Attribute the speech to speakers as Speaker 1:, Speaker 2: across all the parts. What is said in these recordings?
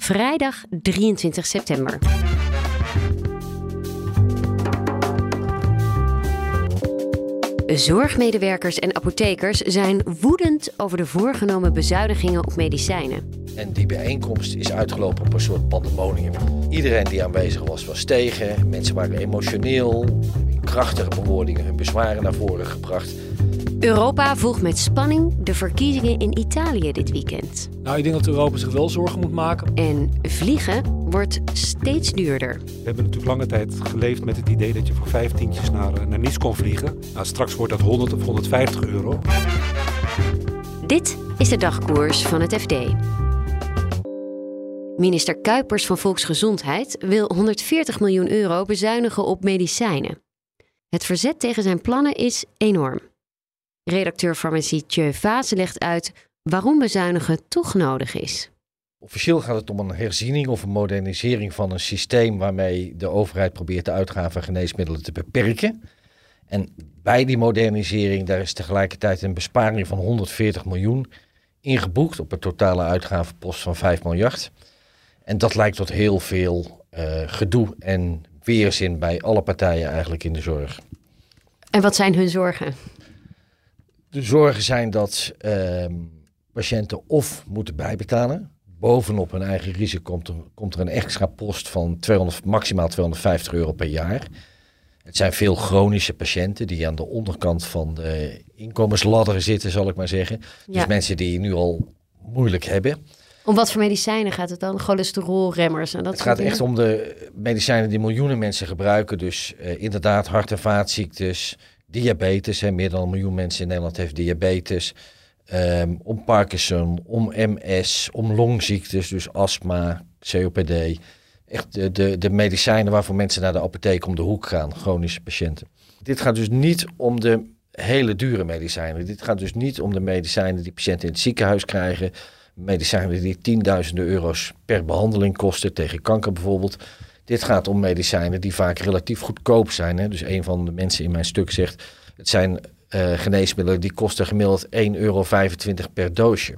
Speaker 1: vrijdag 23 september. Zorgmedewerkers en apothekers zijn woedend over de voorgenomen bezuinigingen op medicijnen.
Speaker 2: En die bijeenkomst is uitgelopen op een soort pandemonium. Iedereen die aanwezig was, was tegen. Mensen waren emotioneel, krachtige bewoordingen hun bezwaren naar voren gebracht.
Speaker 1: Europa volgt met spanning de verkiezingen in Italië dit weekend.
Speaker 3: Nou, ik denk dat Europa zich wel zorgen moet maken.
Speaker 1: En vliegen wordt steeds duurder.
Speaker 3: We hebben natuurlijk lange tijd geleefd met het idee dat je voor vijftientjes naar, eh, naar Nice kon vliegen. Nou, straks wordt dat 100 of 150 euro.
Speaker 1: Dit is de dagkoers van het FD. Minister Kuipers van Volksgezondheid wil 140 miljoen euro bezuinigen op medicijnen. Het verzet tegen zijn plannen is enorm. Redacteur farmacie Tjeu Vase legt uit waarom bezuinigen toch nodig is.
Speaker 2: Officieel gaat het om een herziening of een modernisering van een systeem waarmee de overheid probeert de uitgaven van geneesmiddelen te beperken. En bij die modernisering daar is tegelijkertijd een besparing van 140 miljoen ingeboekt op een totale uitgavenpost van 5 miljard. En dat lijkt tot heel veel uh, gedoe en weerzin bij alle partijen eigenlijk in de zorg.
Speaker 1: En wat zijn hun zorgen?
Speaker 2: De zorgen zijn dat uh, patiënten of moeten bijbetalen. Bovenop hun eigen risico komt er, komt er een extra post van 200, maximaal 250 euro per jaar. Het zijn veel chronische patiënten die aan de onderkant van de inkomensladder zitten, zal ik maar zeggen. Dus mensen die nu al moeilijk hebben.
Speaker 1: Om wat voor medicijnen gaat het dan? Cholesterolremmers en dat
Speaker 2: Het gaat
Speaker 1: dingen?
Speaker 2: echt om de medicijnen die miljoenen mensen gebruiken. Dus uh, inderdaad hart- en vaatziektes, diabetes. Hè. Meer dan een miljoen mensen in Nederland heeft diabetes. Um, om Parkinson, om MS, om longziektes, dus astma, COPD. Echt de, de, de medicijnen waarvoor mensen naar de apotheek om de hoek gaan, chronische patiënten. Dit gaat dus niet om de hele dure medicijnen. Dit gaat dus niet om de medicijnen die patiënten in het ziekenhuis krijgen. Medicijnen die tienduizenden euro's per behandeling kosten, tegen kanker bijvoorbeeld. Dit gaat om medicijnen die vaak relatief goedkoop zijn. Hè. Dus een van de mensen in mijn stuk zegt, het zijn uh, geneesmiddelen die kosten gemiddeld 1,25 euro per doosje.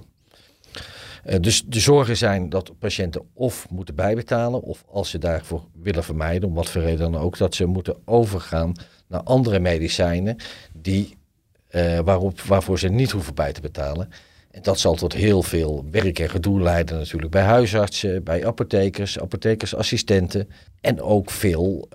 Speaker 2: Uh, dus de zorgen zijn dat patiënten of moeten bijbetalen, of als ze daarvoor willen vermijden, om wat voor reden dan ook, dat ze moeten overgaan naar andere medicijnen die, uh, waarop, waarvoor ze niet hoeven bij te betalen. En dat zal tot heel veel werk en gedoe leiden natuurlijk bij huisartsen, bij apothekers, apothekersassistenten en ook veel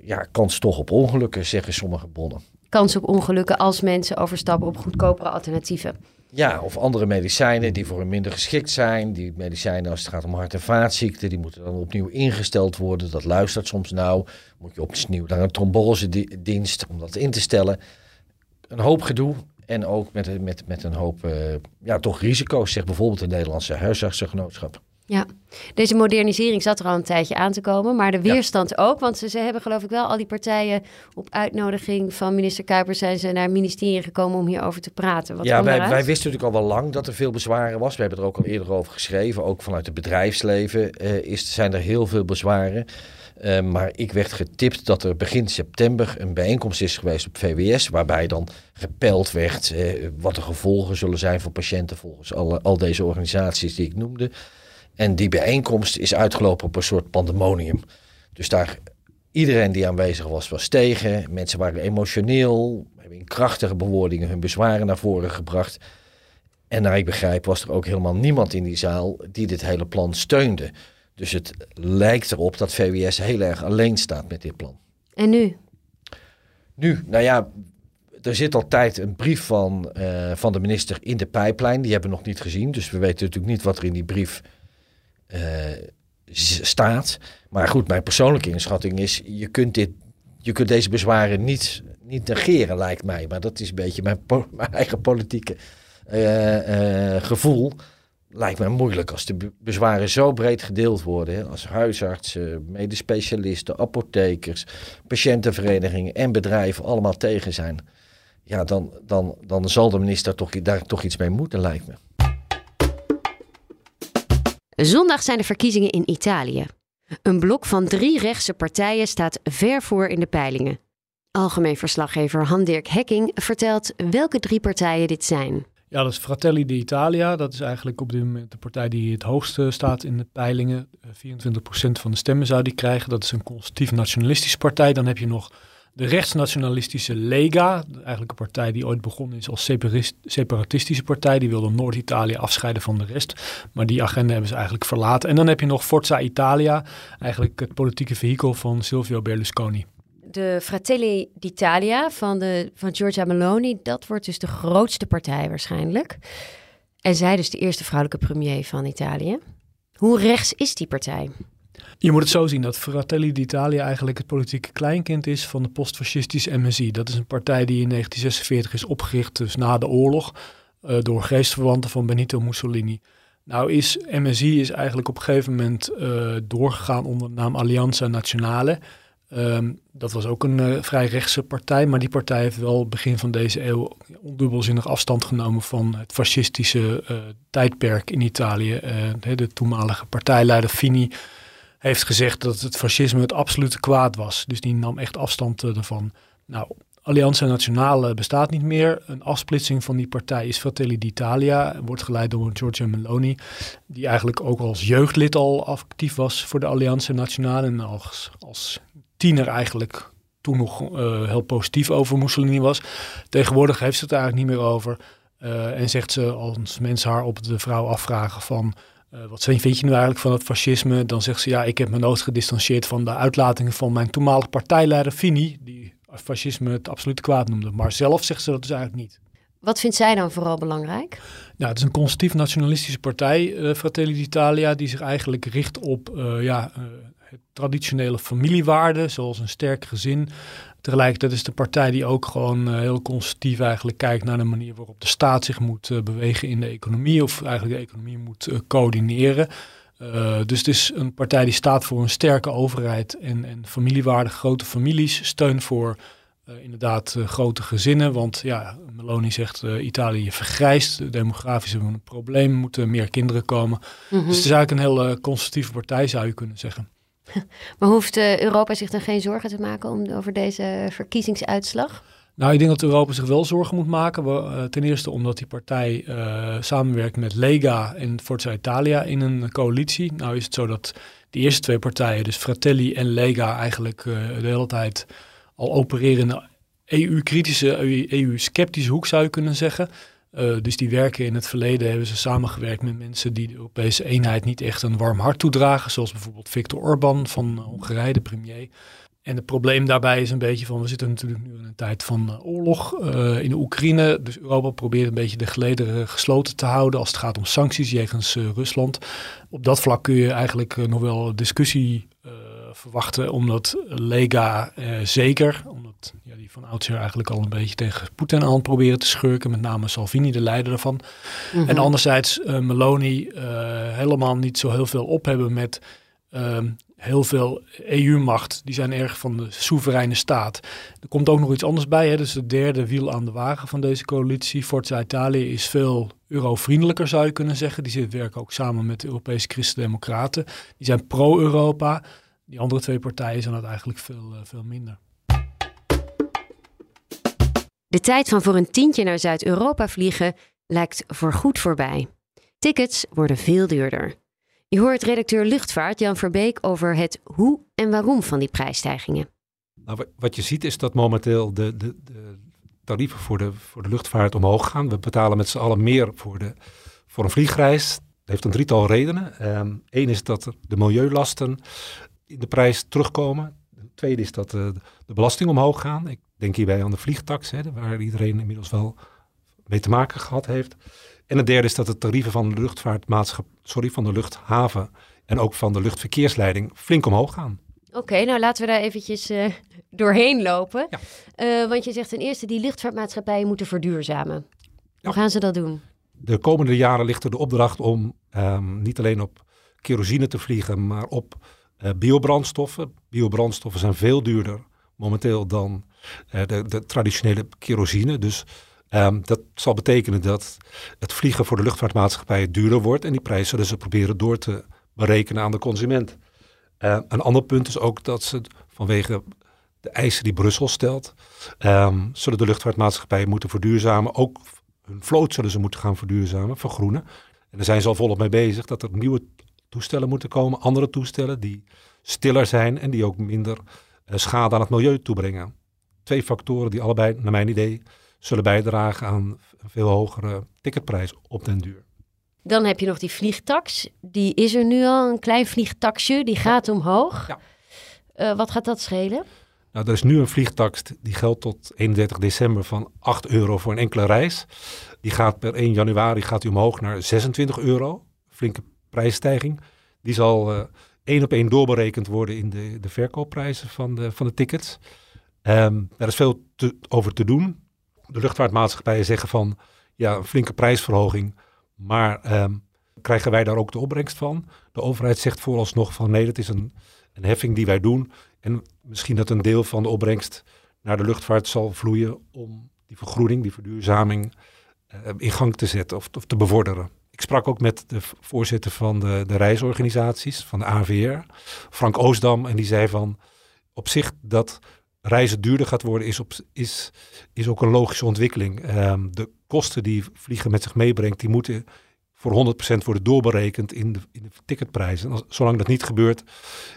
Speaker 2: ja, kans toch op ongelukken, zeggen sommige bronnen
Speaker 1: kans op ongelukken als mensen overstappen op goedkopere alternatieven.
Speaker 2: Ja, of andere medicijnen die voor hen minder geschikt zijn. Die medicijnen als het gaat om hart- en vaatziekten, die moeten dan opnieuw ingesteld worden. Dat luistert soms nou. Moet je opnieuw naar een trombosedienst om dat in te stellen. Een hoop gedoe en ook met, met, met een hoop uh, ja, toch risico's, zegt bijvoorbeeld de Nederlandse huisartsengenootschap.
Speaker 1: Ja, deze modernisering zat er al een tijdje aan te komen, maar de weerstand ja. ook. Want ze, ze, hebben geloof ik wel al die partijen op uitnodiging van minister Kuipers zijn ze naar het ministerie gekomen om hierover te praten. Wat
Speaker 2: ja, wij, wij, wisten natuurlijk al wel lang dat er veel bezwaren was. We hebben er ook al eerder over geschreven. Ook vanuit het bedrijfsleven uh, is, zijn er heel veel bezwaren. Uh, maar ik werd getipt dat er begin september een bijeenkomst is geweest op VWS, waarbij dan gepeld werd uh, wat de gevolgen zullen zijn voor patiënten volgens al deze organisaties die ik noemde. En die bijeenkomst is uitgelopen op een soort pandemonium. Dus daar, iedereen die aanwezig was, was tegen. Mensen waren emotioneel, hebben in krachtige bewoordingen hun bezwaren naar voren gebracht. En naar ik begrijp was er ook helemaal niemand in die zaal die dit hele plan steunde. Dus het lijkt erop dat VWS heel erg alleen staat met dit plan.
Speaker 1: En nu?
Speaker 2: Nu, nou ja, er zit altijd een brief van, uh, van de minister in de pijplijn. Die hebben we nog niet gezien. Dus we weten natuurlijk niet wat er in die brief uh, staat. Maar goed, mijn persoonlijke inschatting is, je kunt, dit, je kunt deze bezwaren niet, niet negeren, lijkt mij. Maar dat is een beetje mijn, po mijn eigen politieke uh, uh, gevoel. Lijkt me moeilijk als de bezwaren zo breed gedeeld worden. Als huisartsen, medisch specialisten, apothekers, patiëntenverenigingen en bedrijven allemaal tegen zijn. Ja, dan, dan, dan zal de minister toch, daar toch iets mee moeten, lijkt me.
Speaker 1: Zondag zijn de verkiezingen in Italië. Een blok van drie rechtse partijen staat ver voor in de peilingen. Algemeen verslaggever Han-Dirk Hekking vertelt welke drie partijen dit zijn.
Speaker 4: Ja, dat is Fratelli d'Italia. Dat is eigenlijk op dit moment de partij die het hoogste staat in de peilingen. 24% van de stemmen zou die krijgen. Dat is een conservatief nationalistische partij. Dan heb je nog de rechtsnationalistische Lega. Eigenlijk een partij die ooit begonnen is als separatistische partij. Die wilde Noord-Italië afscheiden van de rest. Maar die agenda hebben ze eigenlijk verlaten. En dan heb je nog Forza Italia. Eigenlijk het politieke vehikel van Silvio Berlusconi
Speaker 1: de Fratelli d'Italia van, de, van Giorgia Meloni, dat wordt dus de grootste partij waarschijnlijk. En zij dus de eerste vrouwelijke premier van Italië. Hoe rechts is die partij?
Speaker 4: Je moet het zo zien dat Fratelli d'Italia eigenlijk het politieke kleinkind is van de postfascistische MSI. Dat is een partij die in 1946 is opgericht, dus na de oorlog, uh, door geestverwanten van Benito Mussolini. Nou is MSI is eigenlijk op een gegeven moment uh, doorgegaan onder de naam Allianza Nazionale. Ehm, dat was ook een uh, vrij rechtse partij, maar die partij heeft wel begin van deze eeuw ondubbelzinnig afstand genomen van het fascistische uh, tijdperk in Italië. Uh, de toenmalige partijleider Fini heeft gezegd dat het fascisme het absolute kwaad was. Dus die nam echt afstand ervan. Nou, Allianza Nazionale bestaat niet meer. Een afsplitsing van die partij is Fratelli d'Italia. Wordt geleid door Giorgia Meloni. Die eigenlijk ook als jeugdlid al actief was voor de Allianza Nazionale. En als tiener eigenlijk toen nog uh, heel positief over Mussolini was. Tegenwoordig heeft ze het eigenlijk niet meer over. Uh, en zegt ze, als mensen haar op de vrouw afvragen van... Uh, wat vind je nu eigenlijk van het fascisme? Dan zegt ze, ja, ik heb me nooit gedistanceerd van de uitlatingen van mijn toenmalige partijleider Fini... die fascisme het absolute kwaad noemde. Maar zelf zegt ze dat dus eigenlijk niet.
Speaker 1: Wat vindt zij dan vooral belangrijk?
Speaker 4: Nou, het is een conservatief nationalistische partij, Fratelli d'Italia, die zich eigenlijk richt op ja, traditionele familiewaarden, zoals een sterk gezin. Tegelijkertijd is de partij die ook gewoon uh, heel conservatief eigenlijk kijkt naar de manier waarop de staat zich moet uh, bewegen in de economie, of eigenlijk de economie moet uh, coördineren. dus het is een partij die staat voor een sterke overheid en, en familiewaarden, grote families, steun voor inderdaad grote gezinnen. Want ja, Meloni zegt Italië vergrijst, demografisch hebben we een probleem, moeten meer kinderen komen. Mm -hmm. Dus het is eigenlijk een hele conservatieve partij zou je kunnen zeggen.
Speaker 1: Maar hoeft uh, Europa zich dan geen zorgen te maken om, over deze verkiezingsuitslag?
Speaker 4: Nou, ik denk dat Europa zich wel zorgen moet maken. Uh, ten eerste omdat die partij uh, samenwerkt met Lega en Forza Italia in een coalitie. Nou is het zo dat die eerste twee partijen, dus Fratelli en Lega, eigenlijk de hele tijd al opereren in een EU-kritische, EU-sceptische hoek zou je kunnen zeggen. Uh, dus die werken in het verleden, hebben ze samengewerkt met mensen die de Europese eenheid niet echt een warm hart toedragen. Zoals bijvoorbeeld Viktor Orban van Hongarije, de premier. En het probleem daarbij is een beetje van, we zitten natuurlijk nu in een tijd van uh, oorlog in de Oekraïne. Dus Europa probeert een beetje de gelederen gesloten te houden als het gaat om sancties jegens Rusland. Op dat vlak kun je eigenlijk nog wel discussie verwachten, omdat Lega zeker, ja, die van oudsher eigenlijk al een beetje tegen Poetin aan proberen te schurken, met name Salvini, de leider ervan. Mm -hmm. En anderzijds uh, Meloni uh, helemaal niet zo heel veel op hebben met uh, heel veel EU-macht. Die zijn erg van de soevereine staat. Er komt ook nog iets anders bij. Hè? Dus de derde wiel aan de wagen van deze coalitie. Forza Italië is veel eurovriendelijker, zou je kunnen zeggen. Die zit werken ook samen met de Europese Christen-Democraten. Die zijn pro-Europa. Die andere twee partijen zijn dat eigenlijk veel, veel minder.
Speaker 1: De tijd van voor een tientje naar Zuid-Europa vliegen lijkt voorgoed voorbij. Tickets worden veel duurder. Je hoort redacteur Luchtvaart Jan Verbeek over het hoe en waarom van die prijsstijgingen.
Speaker 3: Nou, wat je ziet is dat momenteel de, de, de tarieven voor de, voor de luchtvaart omhoog gaan. We betalen met z'n allen meer voor, de, voor een vliegreis. Dat heeft een drietal redenen. Eén um, is dat de milieulasten in de prijs terugkomen. Tweede is dat uh, de belasting omhoog gaan. Denk hierbij aan de vliegtax, hè, waar iedereen inmiddels wel mee te maken gehad heeft. En het derde is dat de tarieven van de luchtvaartmaatschappij, sorry, van de luchthaven en ook van de luchtverkeersleiding flink omhoog gaan.
Speaker 1: Oké, okay, nou laten we daar eventjes uh, doorheen lopen. Ja. Uh, want je zegt ten eerste, die luchtvaartmaatschappijen moeten verduurzamen. Ja. Hoe gaan ze dat doen?
Speaker 3: De komende jaren ligt er de opdracht om ehm, niet alleen op kerosine te vliegen, maar op uh, biobrandstoffen. Biobrandstoffen zijn veel duurder momenteel dan de, de, traditionele kerosine. Dus um, dat zal betekenen dat het vliegen voor de luchtvaartmaatschappijen duurder wordt. En die prijs zullen ze proberen door te berekenen aan de consument. Uh, een ander punt is ook dat ze vanwege de eisen die Brussel stelt, um, zullen de luchtvaartmaatschappijen moeten verduurzamen. Ook hun vloot zullen ze moeten gaan verduurzamen, vergroenen. En daar zijn ze al volop mee bezig dat er nieuwe toestellen moeten komen, andere toestellen die stiller zijn en die ook minder uh, schade aan het milieu toebrengen. Twee factoren die allebei, naar mijn idee, zullen bijdragen aan een veel hogere ticketprijs op den duur.
Speaker 1: Dan heb je nog die vliegtax. Die is er nu al, een klein vliegtaxje, die gaat omhoog. Ja. Uh, wat gaat dat schelen?
Speaker 3: Nou, er is nu een vliegtax die geldt tot 31 december van 8 euro voor een enkele reis. Die gaat per 1 januari gaat die omhoog naar 26 euro. Flinke prijsstijging. Die zal uh, één op één doorberekend worden in de, de verkoopprijzen van de, van de tickets. Daar is veel te, over te doen. De luchtvaartmaatschappijen zeggen van ja, een flinke prijsverhoging. Maar um, krijgen wij daar ook de opbrengst van? De overheid zegt vooralsnog van nee, dat is een, een heffing die wij doen. En misschien dat een deel van de opbrengst naar de luchtvaart zal vloeien om die vergroening, die verduurzaming uh, in gang te zetten of, of, te bevorderen. Ik sprak ook met de voorzitter van de, de reisorganisaties, van de AVR, Frank Oosdam, en die zei van op zich dat reizen duurder gaat worden is, op, is, is ook een logische ontwikkeling. Um, de kosten die vliegen met zich meebrengt, die moeten voor 100% worden doorberekend in de, in de ticketprijzen. Als, zolang dat niet gebeurt,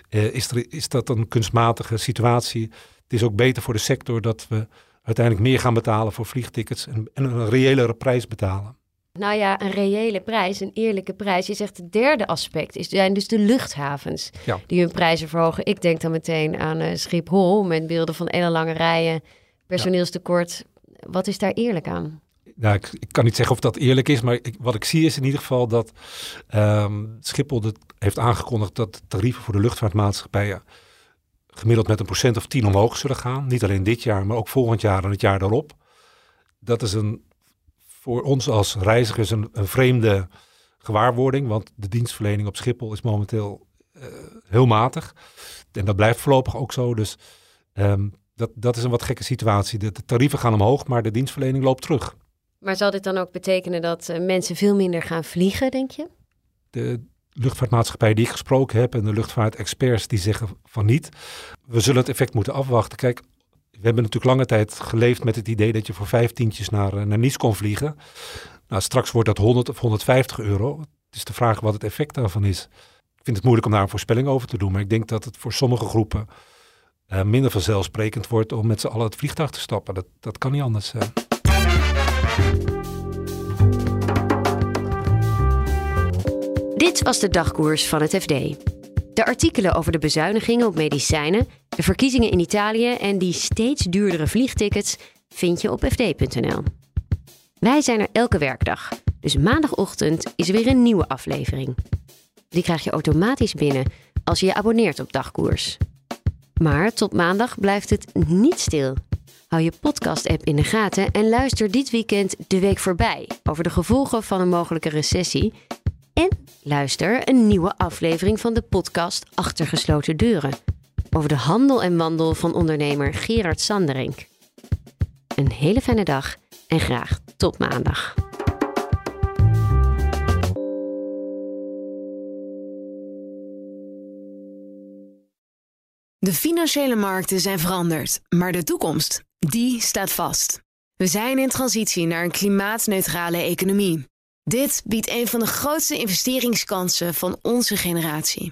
Speaker 3: uh, is, is dat een kunstmatige situatie. Het is ook beter voor de sector dat we uiteindelijk meer gaan betalen voor vliegtickets en, en een reëlere prijs betalen.
Speaker 1: Nou ja, een reële prijs, een eerlijke prijs. Je zegt het derde aspect is, zijn dus de luchthavens ja. die hun prijzen verhogen. Ik denk dan meteen aan uh, Schiphol met beelden van lange rijen, personeelstekort. Wat is daar eerlijk aan?
Speaker 3: Nou, ik, ik, kan niet zeggen of dat eerlijk is, maar ik, wat ik zie is in ieder geval dat um, Schiphol heeft aangekondigd dat de tarieven voor de luchtvaartmaatschappijen gemiddeld met een procent of tien omhoog zullen gaan. Niet alleen dit jaar, maar ook volgend jaar en het jaar daarop. Dat is een voor ons als reizigers een, een vreemde gewaarwording, want de dienstverlening op Schiphol is momenteel uh, heel matig. En dat blijft voorlopig ook zo. Dus um, dat, dat is een wat gekke situatie. De, de, tarieven gaan omhoog, maar de dienstverlening loopt terug.
Speaker 1: Maar zal dit dan ook betekenen dat uh, mensen veel minder gaan vliegen, denk je?
Speaker 3: De luchtvaartmaatschappij die ik gesproken heb en de luchtvaartexperts die zeggen van niet. We zullen het effect moeten afwachten. Kijk, we hebben natuurlijk lange tijd geleefd met het idee dat je voor vijftientjes naar, eh, naar Nice kon vliegen. Nou, straks wordt dat 100 of 150 euro. Het is de vraag wat het effect daarvan is. Ik vind het moeilijk om daar een voorspelling over te doen, maar ik denk dat het voor sommige groepen uh, minder vanzelfsprekend wordt om met z'n allen het vliegtuig te stappen. Dat, dat kan niet anders zijn.
Speaker 1: Dit was de dagkoers van het FD. De artikelen over de bezuinigingen op medicijnen, de verkiezingen in Italië en die steeds duurdere vliegtickets vind je op fd.nl. Wij zijn er elke werkdag, dus maandagochtend is er weer een nieuwe aflevering. Die krijg je automatisch binnen als je je abonneert op Dagkoers. Maar tot maandag blijft het niet stil. Hou je podcast-app in de gaten en luister dit weekend de week voorbij over de gevolgen van een mogelijke recessie en luister een nieuwe aflevering van de podcast Achtergesloten Deuren. Over de handel en wandel van ondernemer Gerard Sanderink. Een hele fijne dag en graag tot maandag.
Speaker 5: De financiële markten zijn veranderd, maar de toekomst, die staat vast. We zijn in transitie naar een klimaatneutrale economie. Dit biedt een van de grootste investeringskansen van onze generatie.